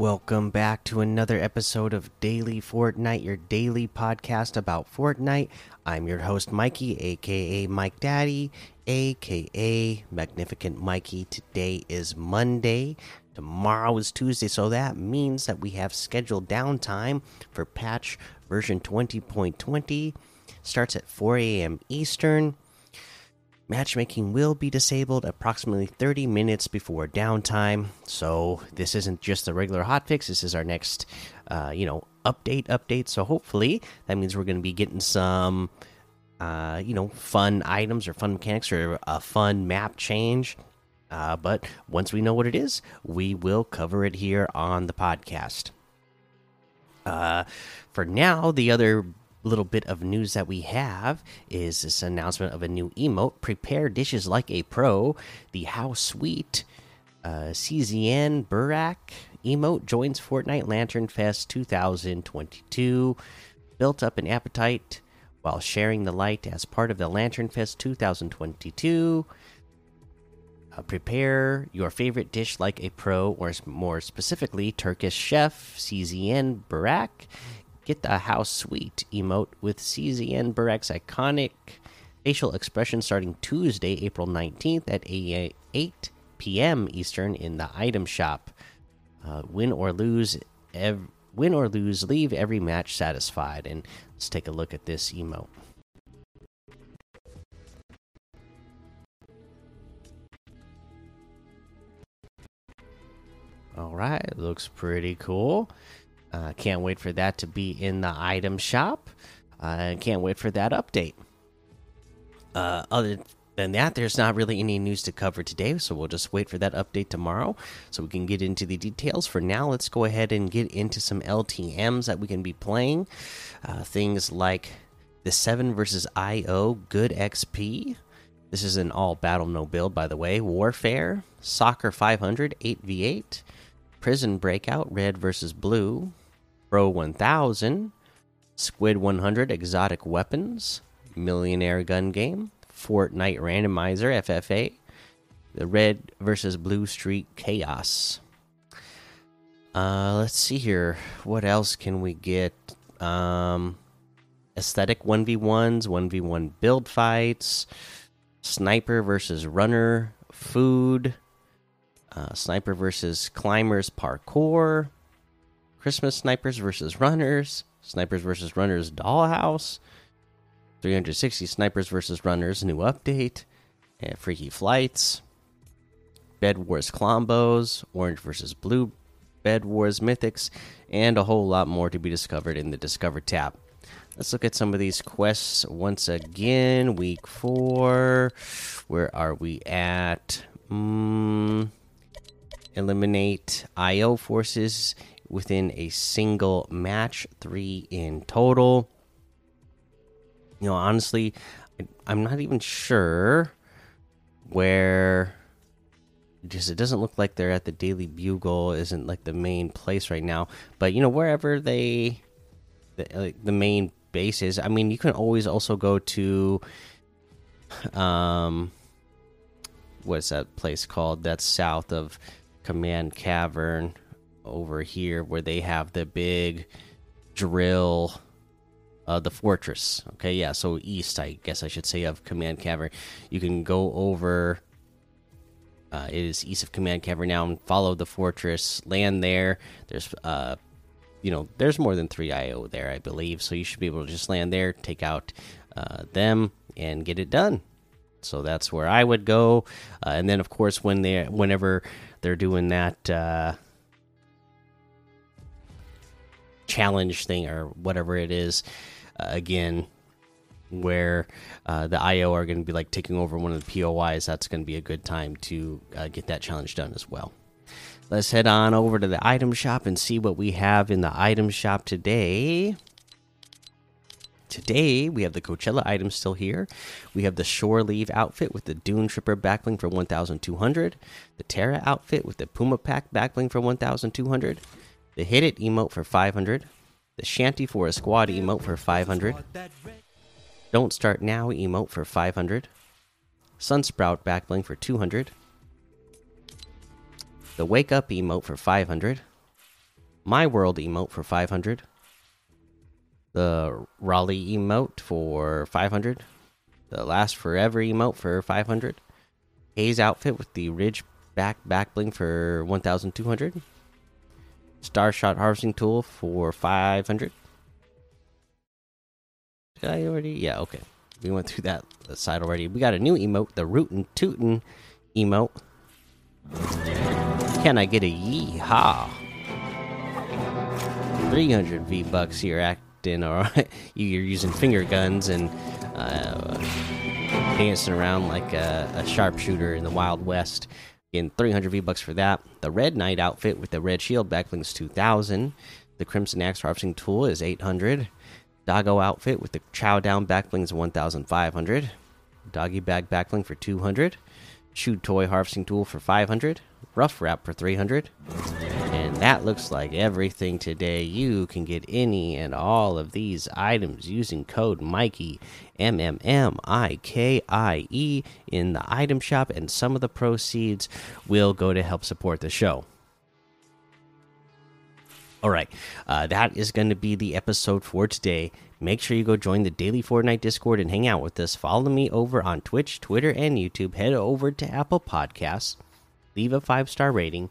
Welcome back to another episode of Daily Fortnite, your daily podcast about Fortnite. I'm your host, Mikey, aka Mike Daddy, aka Magnificent Mikey. Today is Monday. Tomorrow is Tuesday, so that means that we have scheduled downtime for patch version 20.20. Starts at 4 a.m. Eastern. Matchmaking will be disabled approximately 30 minutes before downtime. So this isn't just a regular hotfix. This is our next, uh, you know, update update. So hopefully that means we're going to be getting some, uh, you know, fun items or fun mechanics or a fun map change. Uh, but once we know what it is, we will cover it here on the podcast. Uh, for now, the other little bit of news that we have is this announcement of a new emote prepare dishes like a pro the how sweet uh, CZN Burak emote joins Fortnite Lantern Fest 2022 built up an appetite while sharing the light as part of the Lantern Fest 2022 uh, prepare your favorite dish like a pro or more specifically Turkish chef CZN Burak Get the how sweet emote with CZN Burak's iconic facial expression starting Tuesday, April 19th at 8 p.m. Eastern in the item shop. Uh, win or lose, win or lose, leave every match satisfied. And let's take a look at this emote. All right, looks pretty cool. Uh, can't wait for that to be in the item shop. I uh, can't wait for that update. Uh, other than that, there's not really any news to cover today, so we'll just wait for that update tomorrow so we can get into the details. For now, let's go ahead and get into some LTMs that we can be playing. Uh, things like the 7 versus IO Good XP. This is an all battle no build, by the way. Warfare, Soccer 500, 8v8, Prison Breakout, Red versus Blue, Pro 1000, Squid 100 Exotic Weapons, Millionaire Gun Game, Fortnite Randomizer FFA, the Red versus Blue Streak Chaos. Uh, let's see here. What else can we get? Um, aesthetic 1v1s, 1v1 build fights, sniper versus runner, food, uh, sniper versus climbers parkour, Christmas snipers versus runners, snipers versus runners dollhouse, 360 snipers versus runners new update, and freaky flights, bed wars clombos, orange versus blue bed wars mythics, and a whole lot more to be discovered in the discover tab. Let's look at some of these quests once again. Week four. Where are we at? Mm, eliminate IO forces within a single match, three in total. You know, honestly, I'm not even sure where. Just it doesn't look like they're at the Daily Bugle. Isn't like the main place right now, but you know wherever they, the, like, the main base is. I mean, you can always also go to, um, what's that place called? That's south of Command Cavern over here where they have the big drill uh, the fortress. Okay yeah so east i guess i should say of command cavern. You can go over uh, it is east of command cavern now and follow the fortress land there. There's uh you know there's more than three io there i believe so you should be able to just land there take out uh, them and get it done. So that's where I would go. Uh, and then, of course, when they whenever they're doing that challenge thing or whatever it is, uh, again, where uh, the IO are going to be like taking over one of the POIs, that's going to be a good time to uh, get that challenge done as well. Let's head on over to the item shop and see what we have in the item shop today. Today, we have the Coachella item still here. We have the Shore Leave outfit with the Dune Tripper backbling for 1,200. The Terra outfit with the Puma Pack backbling for 1,200. The Hit It emote for 500. The Shanty for a Squad emote for 500. Don't Start Now emote for 500. Sunsprout backbling for 200. The Wake Up emote for 500. My World emote for 500 the Rollie emote for 500, the Last Forever emote for 500, Haze outfit with the Ridge back back bling for 1200, Starshot harvesting tool for 500. Did I already? Yeah, okay. We went through that side already. We got a new emote, the Rootin' Tootin' emote. Can I get a yeehaw? 300 V bucks here, act in, or you're using finger guns and uh, dancing around like a, a sharpshooter in the Wild West. Again, 300 V bucks for that. The Red Knight outfit with the Red Shield backlinks 2,000. The Crimson Axe harvesting tool is 800. Doggo outfit with the Chow Down backblings 1,500. Doggy bag backbling for 200. Chew Toy harvesting tool for 500. Rough wrap for 300. That looks like everything today. You can get any and all of these items using code Mikey M M M I K I E in the item shop, and some of the proceeds will go to help support the show. All right, uh, that is going to be the episode for today. Make sure you go join the daily Fortnite Discord and hang out with us. Follow me over on Twitch, Twitter, and YouTube. Head over to Apple Podcasts, leave a five star rating